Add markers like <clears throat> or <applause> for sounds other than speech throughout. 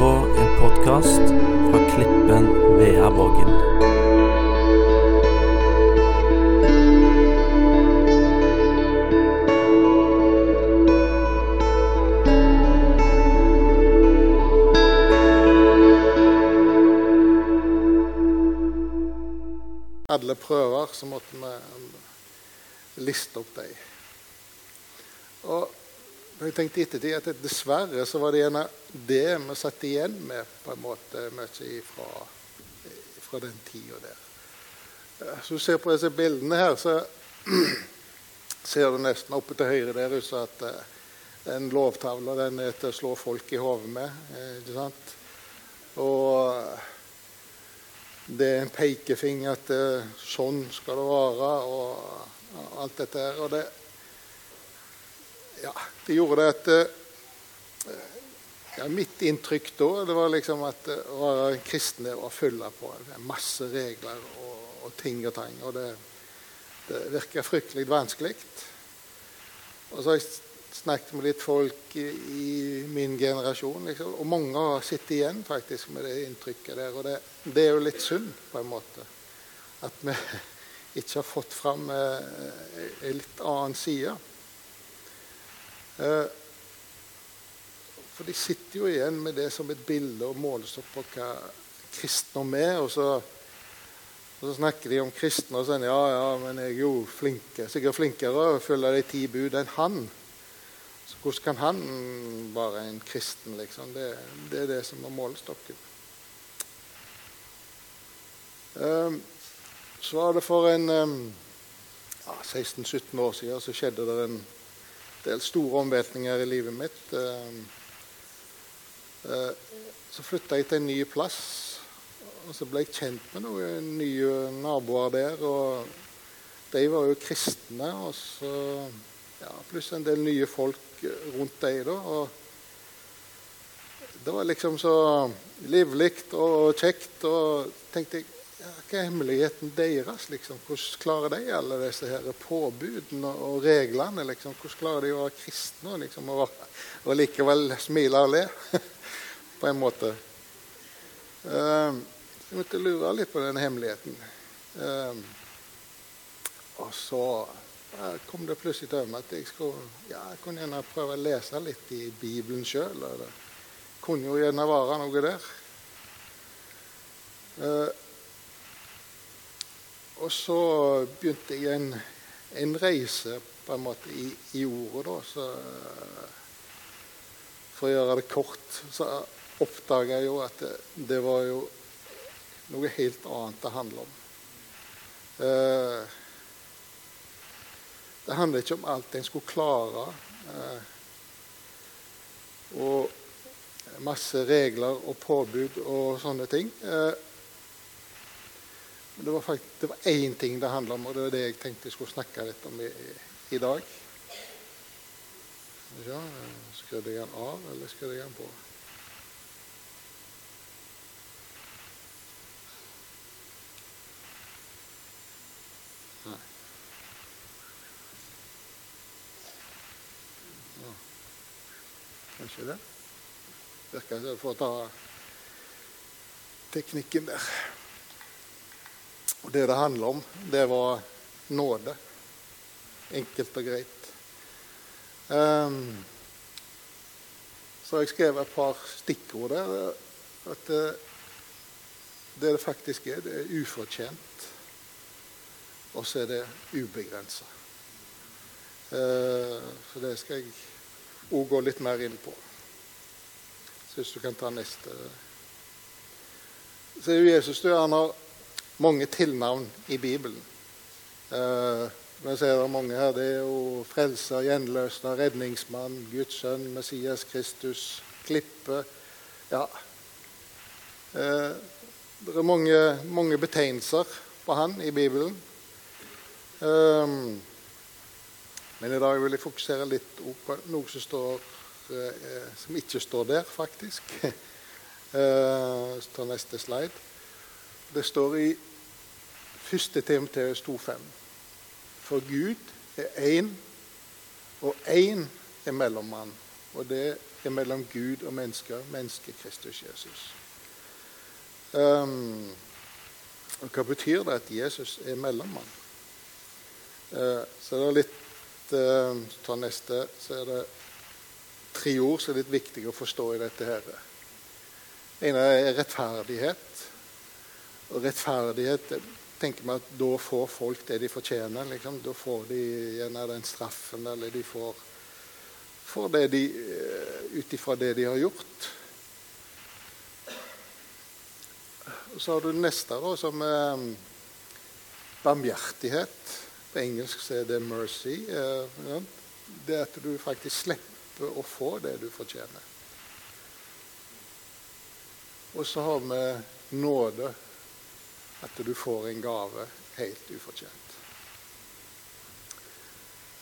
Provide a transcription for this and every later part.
på en podkast fra Klippen Veaborgen. alle prøver, så måtte vi liste opp dem. Og jeg tenkte ettertid at dessverre så var det gjerne det vi satt igjen med på en måte mye fra, fra den tida der. Så du ser på disse bildene her, så <clears throat> ser du nesten oppe til høyre der ute at eh, den lovtavla den er til å slå folk i hodet med. eh, ikke sant? Og det er en pekefinger at eh, sånn skal det være, og alt dette her. Og det, ja, det gjorde det at eh, ja, Mitt inntrykk da det var liksom at var kristne var fulle på masse regler og, og ting og tang. Og det, det virka fryktelig vanskelig. Og så har jeg snakket med litt folk i, i min generasjon, liksom, og mange har sittet igjen faktisk med det inntrykket der. Og det, det er jo litt synd, på en måte, at vi <laughs> ikke har fått fram eh, en litt annen side. Eh, for de sitter jo igjen med det som et bilde og målestokk på hva kristendom er. Og så, og så snakker de om kristne og sånn Ja, ja, men jeg er jo flinke, sikkert flinkere å følge de ti bud enn han. Så hvordan kan han være en kristen, liksom? Det, det er det som er målestokken. Um, så var det for en ja, 16-17 år siden så skjedde det en del store omveltninger i livet mitt. Um, uh, så flytta jeg til en ny plass, og så ble jeg kjent med noen nye naboer der. og De var jo kristne, og så ja, pluss en del nye folk rundt dem. da, og Det var liksom så livlig og kjekt. og tenkte jeg, ja, Hva er hemmeligheten deres? liksom? Hvordan klarer de alle disse her påbudene og reglene? liksom? Hvordan klarer de å være kristne liksom, og, og likevel smile og le? <laughs> på en måte. Um, jeg måtte lure litt på den hemmeligheten. Um, og så ja, kom det plutselig til meg at jeg, skulle, ja, kunne gjerne prøve å lese litt i Bibelen sjøl. Kunne jo gjerne være noe der. Og så begynte jeg en, en reise på en måte i, i ordet. da, så For å gjøre det kort så oppdaga jeg jo at det, det, var jo noe helt annet det handler om. Eh, det handler ikke om alt en skulle klare. Eh, og masse regler og påbud og sånne ting. Eh, men det var faktisk, det var én ting det handla om, og det var det jeg tenkte jeg skulle snakke litt om i, i dag. Ja, Skrudde jeg den av, eller skrudde jeg den på? Nei. Kanskje det. Virker som jeg får ta teknikken der. Og Det det handler om, det var nåde. Enkelt og greit. Um, så har jeg skrevet et par stikkord der. At det, det det faktisk er, det er ufortjent. Og så er det ubegrensa. Uh, så det skal jeg òg gå litt mer inn på. Hvis du kan ta neste Så er jo Jesus du, han har mange tilnavn i Bibelen. Eh, men ser er det mange her. Det er jo frelser, gjenløsner, redningsmann, Guds sønn, Messias Kristus, klippe. Ja. Eh, det er mange, mange, betegnelser på han i Bibelen. Um, men i dag vil jeg fokusere litt på noe som, står, uh, som ikke står der, faktisk. uh, <laughs> så tar neste slide. Det står i 1. Timoteus 2,5. For Gud er én, og én er mellommann Og det er mellom Gud og mennesker, mennesket Kristus Jesus. Um, hva betyr det at Jesus er mellommann? Uh, så det litt uh, Ta neste, så er det tre ord som er litt viktige å forstå i dette. her. Det ene er rettferdighet. Og rettferdighet tenker meg at da får folk det de fortjener. Liksom. Da får de gjerne den straffen, eller de får, får det de eh, ut ifra det de har gjort. Og så har du neste, da, som um, barmhjertighet. På engelsk så er det 'mercy'. Ja. det at du faktisk slipper å få det du fortjener. Og så har vi nåde. At du får en gave helt ufortjent.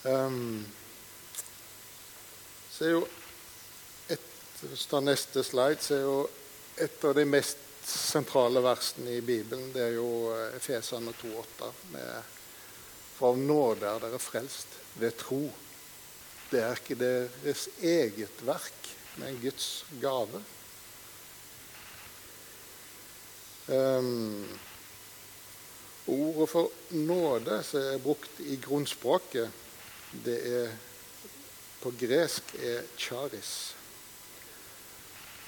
Um, så er jo et, neste slide, så er jo et av de mest sentrale versene i Bibelen det er jo eh, Efesene 2,8. For av nåde er dere frelst ved tro. Det er ikke deres eget verk, men Guds gave. Um, ordet for nåde som er brukt i grunnspråket, det er på gresk er charis.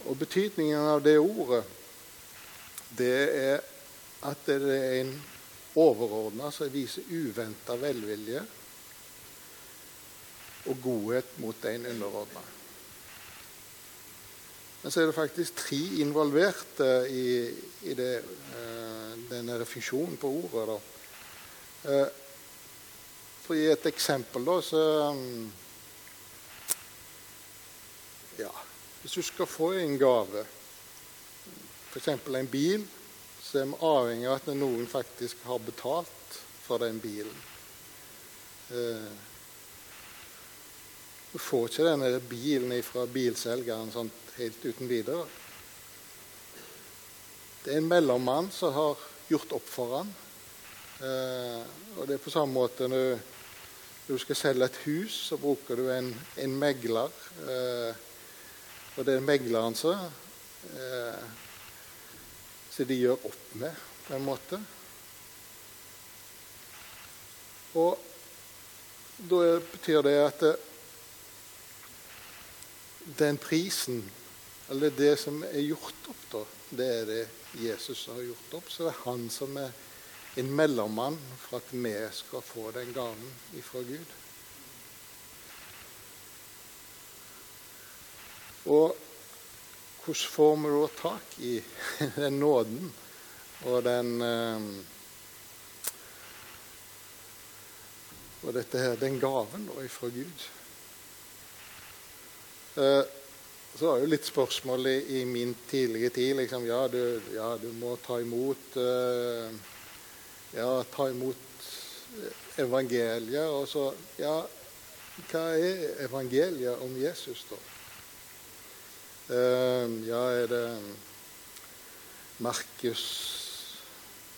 Og betydningen av det ordet det er at det er en overordna som viser uventa velvilje og godhet mot en underordna. Men så er det faktisk tre involverte i, i det, uh, denne funksjonen på ordet. Uh, for å gi et eksempel, da, så um, Ja, hvis du skal få en gave f.eks. en bil, så er vi avhengig av at noen faktisk har betalt for den bilen. Eh, du får ikke denne bilen fra bilselgeren sånn helt uten videre. Det er en mellommann som har gjort opp for han. Eh, og det er på samme måte når du skal selge et hus, så bruker du en, en megler. Eh, og det er megleren som eh, som de gjør opp med, på en måte. Og da betyr det at den prisen, eller det som er gjort opp, da, det er det Jesus har gjort opp. Så det er han som er en mellommann for at vi skal få den gaven ifra Gud. Og hvordan får vi da tak i <laughs> den nåden og den eh, Og dette her, den gaven da ifra Gud? Eh, så var jo litt spørsmål i, i min tidligere tid liksom, ja du, ja, du må ta imot uh, Ja, ta imot evangeliet. Og så Ja, hva er evangeliet om Jesus, da? Uh, ja, er det Markus,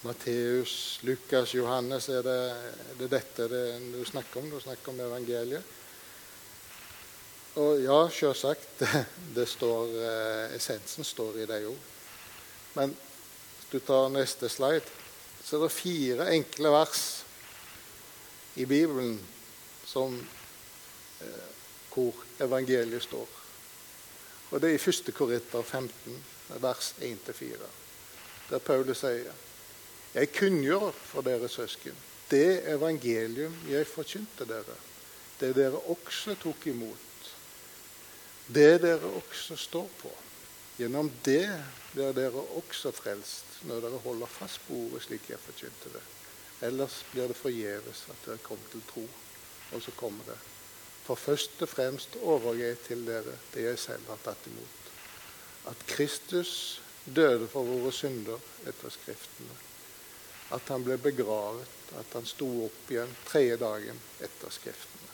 Matteus, Lukas, Johannes Er det, er det dette det, du snakker om? Du snakker om evangeliet? Og ja, sjølsagt. <laughs> Eh, essensen står i det jo. Men hvis du tar neste slide, så er det fire enkle vers i Bibelen som, eh, hvor evangeliet står. Og Det er i 1. Korinter 15, vers 1-4, der Paulus sier Jeg kunngjør for dere søsken det evangelium jeg forkynte dere, det dere også tok imot, det dere også står på. Gjennom det blir dere også frelst når dere holder fast på ordet slik jeg forkynte det. Ellers blir det forgjeves at dere kommer til tro. Og så kommer det for først og fremst overgir jeg til dere det jeg selv har tatt imot. At Kristus døde for våre synder etter Skriftene. At han ble begravet, at han sto opp igjen tredje dagen etter Skriftene.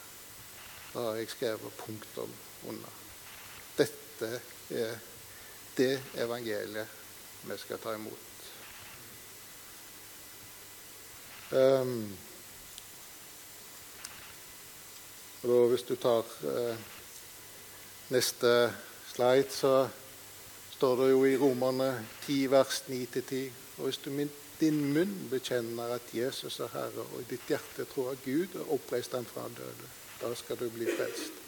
Da har jeg skrevet punktum under. Dette er det evangeliet vi skal ta imot. Um, og da, hvis du tar eh, neste slide så står det jo i Romerne 10 vers 9-10 Og hvis du med din munn bekjenner at Jesus er Herre, og i ditt hjerte tror at Gud har oppreist ham fra døde, da skal du bli frelst.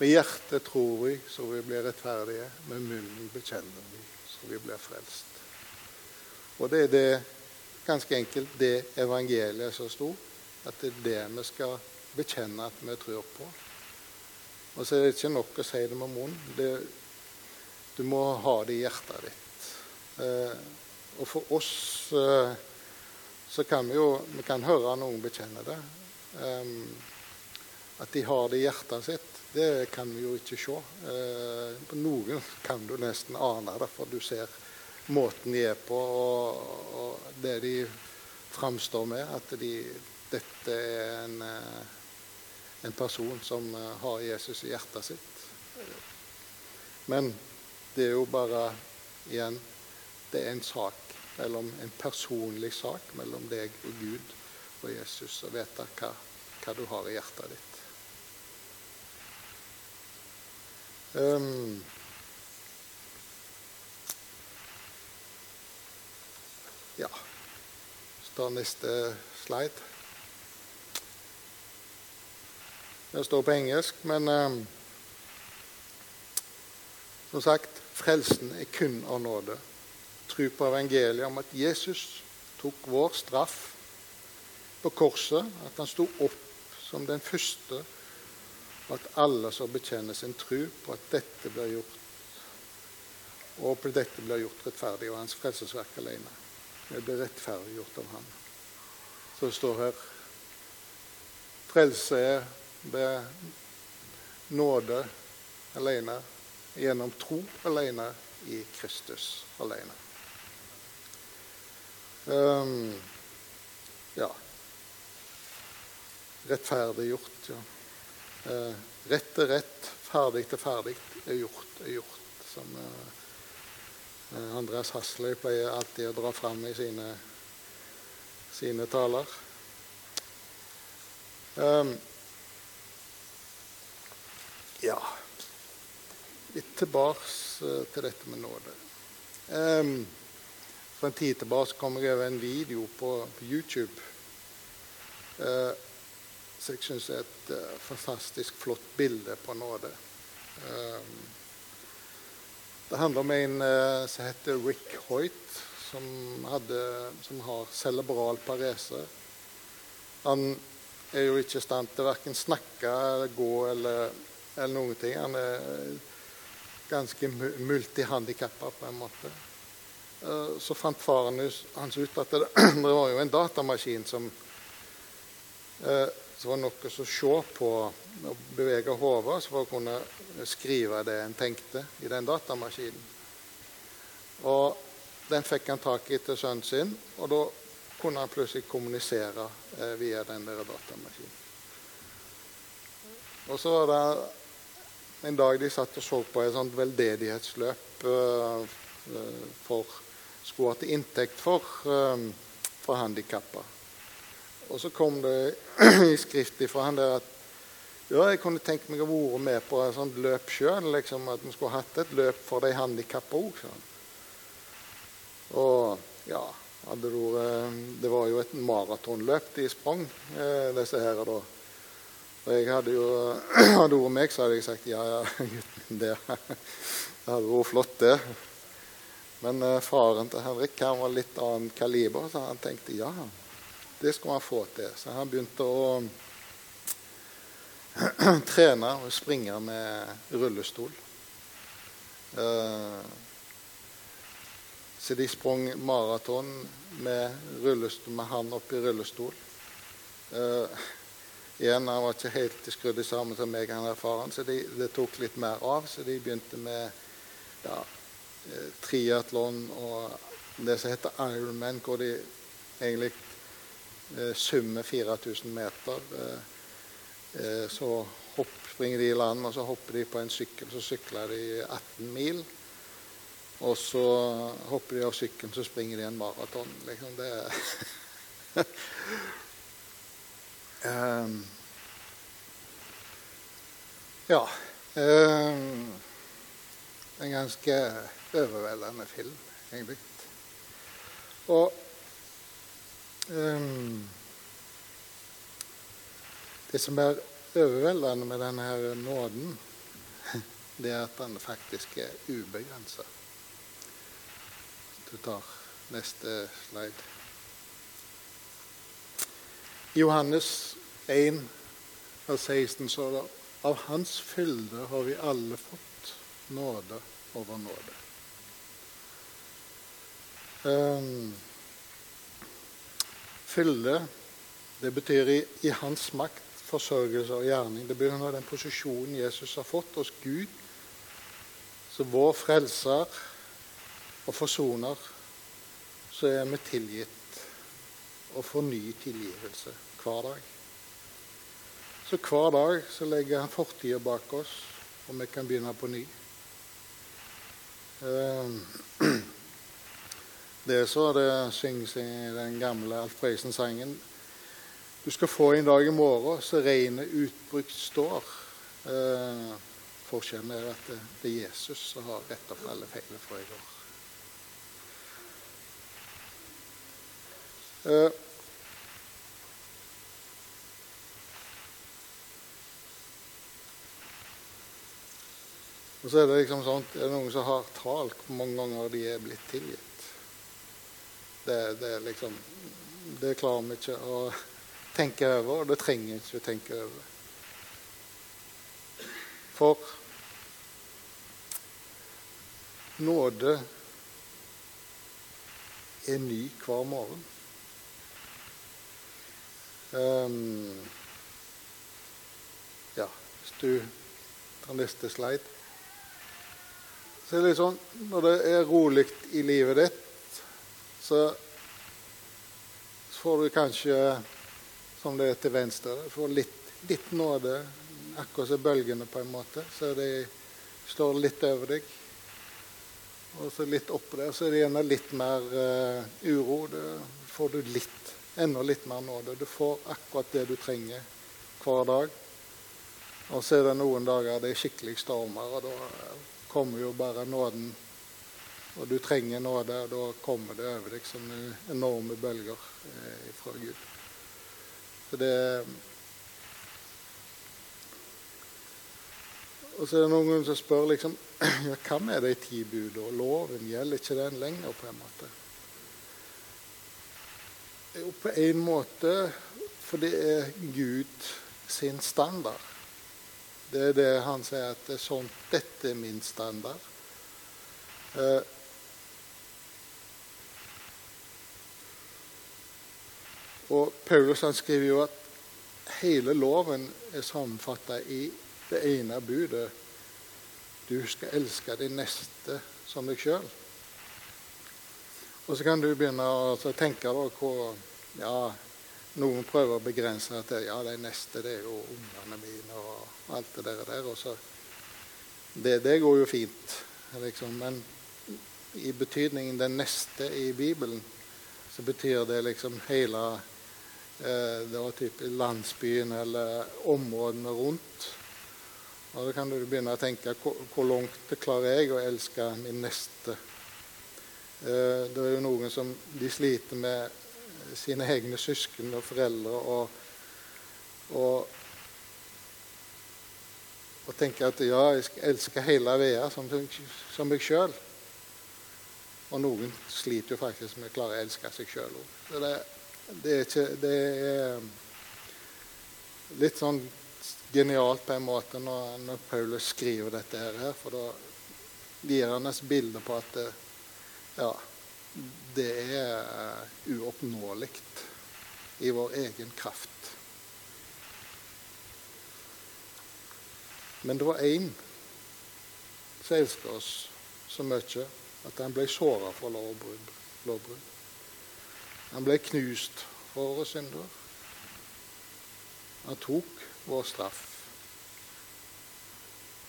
Med hjertet tror vi så vi blir rettferdige. Med munnen bekjenner vi så vi blir frelst. Og det er det, ganske enkelt det evangeliet som stort, At det er det vi skal bekjenne at vi tror på. Og så er det ikke nok å si det med munnen. Du må ha det i hjertet ditt. Eh, og for oss eh, så kan vi jo vi kan høre noen bekjenne det. Eh, at de har det i hjertet sitt, det kan vi jo ikke se. Eh, på noen kan du nesten ane det, for du ser måten de er på, og, og det de framstår med. At de, dette er en, eh, en, person som eh, har Jesus i hjertet sitt. Men det er jo bare igjen Det er en sak mellom en personlig sak mellom deg og Gud og Jesus å vite hva, hva du har i hjertet ditt. Um, ja Så tar neste slide. Det står på engelsk, men um, som sagt frelsen er kun av nåde. Tro på evangeliet om at Jesus tok vår straff på korset, at han sto opp som den første at alle som bekjenner sin tro på at dette blir gjort, og på dette blir gjort rettferdig, og hans frelsesverk alene. Det blir rettferdiggjort av ham. Så det står her Frelse er ved nåde alene, gjennom tro alene, i Kristus alene. Um, ja Rettferdiggjort, ja. Eh, rett er rett, ferdig til ferdig er gjort er gjort. Som eh, eh, Andreas Hasløy pleier alltid å dra fram i sine, sine taler. Um, ja Litt tilbake til dette med nåde. Um, for en tid tilbake kom jeg over en video på YouTube. Uh, så jeg syns det er et uh, fantastisk flott bilde på nåde. Um, det handler om en uh, som heter Rick Hoyt, som, hadde, som har cerebral parese. Han er jo ikke i stand til verken snakke, gå eller, eller noen ting. Han er ganske multihandikappa på en måte. Uh, så fant faren hans ut at det, <clears throat> det var jo en datamaskin som uh, så var det noe å se på og bevege hodet for å kunne skrive det en tenkte i den datamaskinen. Og den fikk han tak i til sønnen sin, og da kunne han plutselig kommunisere eh, via den der datamaskinen. Og så var det en dag de satt og så på et sånt veldedighetsløp eh, for skulle ha inntekt for, eh, for handikappa. Og så kom det <clears throat> i skrift ifra han der at ja, jeg kunne tenkt meg å være med på et sånt løp sjøl. Liksom, at vi skulle hatt et løp for de handikappa òg. Og ja det, det var jo et maratonløp de sprang, eh, disse her. da. Og jeg hadde jo <clears throat> hadde vært meg, så hadde jeg sagt ja, ja, <laughs> gutten, det, det hadde vært flott, det. Men eh, faren til Henrik han var litt annen kaliber, så han tenkte ja, det skulle han få til. Så han begynte å <clears throat> trene og springe med rullestol. Uh, så de sprang maraton med, med han oppi rullestol. Uh, igjen, Han var ikke helt skrudd sammen som meg, han er faren, så de, det tok litt mer av. Så de begynte med ja, eh, triatlon og det som heter Ironman, hvor de egentlig Eh, summe 4000 meter. Eh, eh, så hopp, springer de i land, og så hopper de på en sykkel. Så sykler de 18 mil. Og så hopper de av sykkelen, så springer de en maraton. Liksom. Det um, <laughs> Ja. Um, en ganske overveldende film, egentlig. Og Det som er overveldende med denne her nåden, <laughs> det er at den faktisk er ubegrensa. Du tar neste slide. Johannes 1 av 16 står det av Hans fylde har vi alle fått nåde over nåde. Um, fylde, det betyr i, i, hans makt, forsørgelse og gjerning. Det begynner den posisjonen Jesus har fått hos Gud, så vår frelser og forsoner, så er vi tilgitt og får ny tilgivelse hver dag. Så hver dag så legger han fortida bak oss, og vi kan begynne på ny. Um, <clears throat> det så det synges i den gamle Alf Prøysen-sangen. Du skal få en dag i morgen så regnet utbrukt står. Eh, forskjellen er at det, det er Jesus som har rett opp alle feilene fra i går. Eh, og så er det liksom sånn, er det noen som har talt hvor mange ganger de er blitt tilgitt. Det, det, liksom, det klarer vi ikke å tenke over, og det trenger vi ikke å tenke over. For nåde er ny hver morgen. Um, ja, hvis du tar neste slide Så er det litt sånn når det er rolig i livet ditt så får du kanskje, som det er til venstre, får litt, litt nåde, akkurat som bølgene, på en måte. Så de står litt over deg. Og så litt oppå der, så er det gjerne litt mer uh, uro. Da får du litt, enda litt mer nåde. Du får akkurat det du trenger hver dag. Og så er det noen dager det er skikkelig stormer, og da kommer jo bare nåden og du trenger nåde, og da kommer det over deg som enorme bølger eh, fra Gud. Så det Og så er det noen som spør liksom <clears throat> ja, hva med de ti bud og loven? Gjelder ikke den lenger, på en måte? Jo, på en måte, for det er Gud sin standard. Det er det han sier at det er sånn, dette er min standard. Eh, Og Paulus han skriver jo at hele loven er sammenfatta i det ene budet. Du skal elske din neste som deg sjøl. Og så kan du begynne å tenke da hvor ja, Noen prøver å begrense at ja, de neste det er jo ungene mine og alt det der. Og så, det, det går jo fint, liksom. Men i betydningen den neste i Bibelen, så betyr det liksom hele det var typ landsbyen eller områdene rundt. Og Da kan du begynne å tenke hvor, langt langt klarer jeg å elske min neste? Eh, det er jo noen som de sliter med sine egne søsken og foreldre og, og, og tenker at ja, jeg elsker hele Vea som, som meg sjøl. Og noen sliter jo faktisk med å klare å elske seg sjøl òg det er, ikke, det er litt sånn genialt på en måte når, når Paulus skriver dette her. For da gir han et bilde på at det, ja, det er uoppnåelig i vår egen kraft. Men det var én som elsket oss så mye at han ble såra for lovbrudd. Han ble knust for våre synder. Han tok vår straff.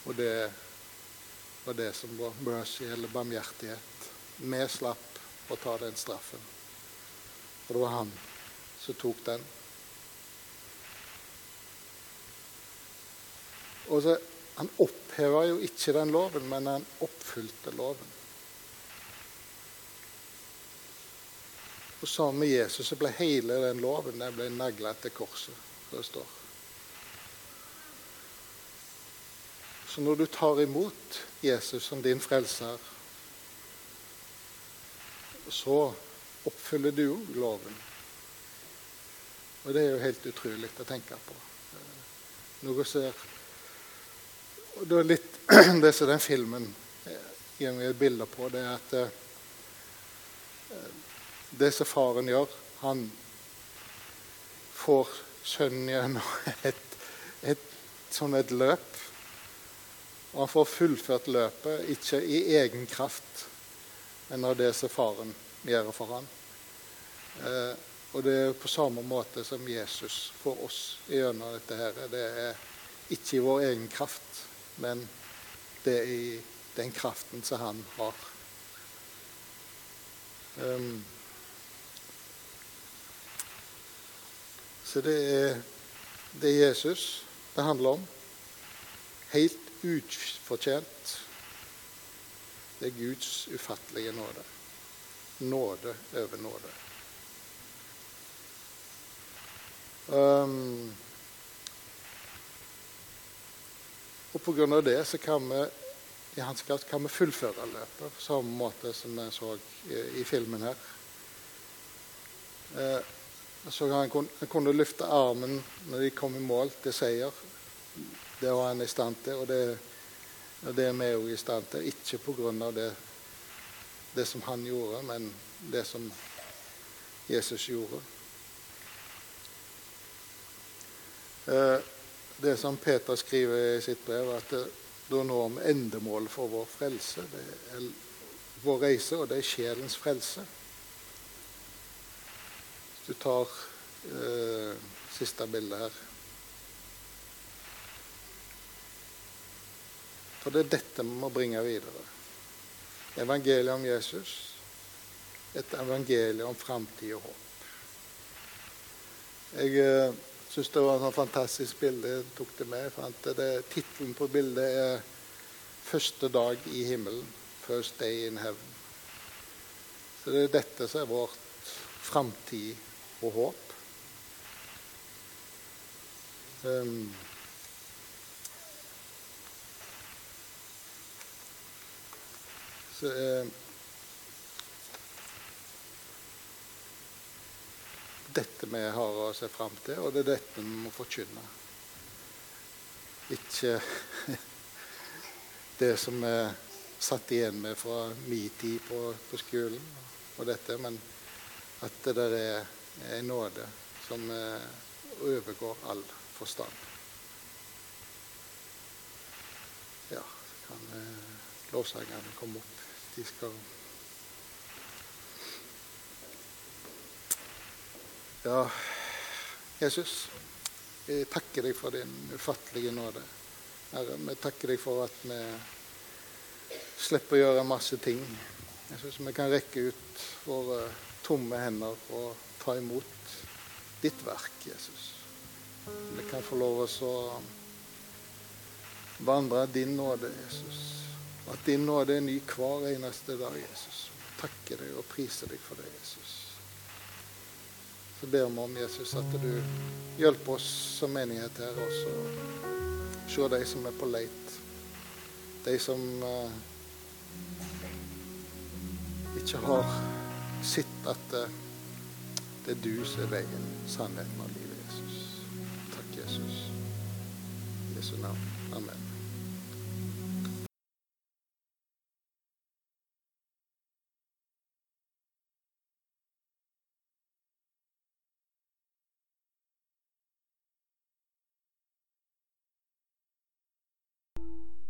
Og det var det som var mercy, eller barmhjertighet. Vi slapp å ta den straffen. Og det var han som tok den. Og så han oppheva jo ikke den loven, men han oppfylte loven. Og sammen med Jesus så ble hele den loven den ble nagla til korset. det står. Så når du tar imot Jesus som din frelser, så oppfyller du òg loven. Og det er jo helt utrolig å tenke på. Noe ser og det er litt <clears throat> det som den filmen gir meg et bilde på, det er at eh, det som faren gjør Han får sønnen gjennom et, et, sånn et løp. Og han får fullført løpet, ikke i egen kraft, men av det som faren gjør for ham. Eh, og det er på samme måte som Jesus får oss gjennom dette. her. Det er ikke i vår egen kraft, men det er i den kraften som han har. Um, så det er, det Jesus det handler om. Helt ufortjent. Det er Guds ufattelige nåde. Nåde over nåde. Um, Og pga. det så kan vi i hans kraft kan vi fullføre løpet på samme måte som vi så i, i filmen her. Eh, så han kunne, han kunne løfte armen når de kom i mål til seier. Det var han i stand til, og det, og det er vi òg i stand til. Ikke pga. Det, det som han gjorde, men det som Jesus gjorde. Eh, det som Peter skriver i sitt brev, at da når vi endemålet for vår frelse, det er vår reise, og det er sjelens frelse. Du tar eh, siste bilde her For det er dette vi må bringe videre. Evangeliet om Jesus. Et evangelium om framtid og håp. Jeg... Eh, syns det var et sånn fantastisk bilde. Jeg tok det med. Jeg. Tittelen på bildet er 'Første dag i himmelen'. 'First day in heaven'. Så det er dette som er vårt framtid og håp. Um, så um, dette vi har å se fram til, og det er dette vi må forkynne. Ikke <laughs> det som vi satt igjen med fra min tid på, på, skolen, og dette, men at det der er en nåde som eh, overgår all forstand. Ja, så kan eh, lovsangerne komme opp. De skal Ja, Jesus, jeg takker deg for din ufattelige nåde. Herre, vi takker deg for at vi slipper å gjøre masse ting. Jeg syns vi kan rekke ut våre tomme hender og ta imot ditt verk, Jesus. Vi kan få lov å vandre din nåde, Jesus. At din nåde er ny hver eneste dag, Jesus. Takke deg og prise deg for det, Jesus. Så ber vi om Jesus at du hjelper oss som menighet her også. Se de som er på leit. De som uh, ikke har sett at uh, det er du som er veien, sannheten og livet, Jesus. Takk, Jesus. I Jesu navn.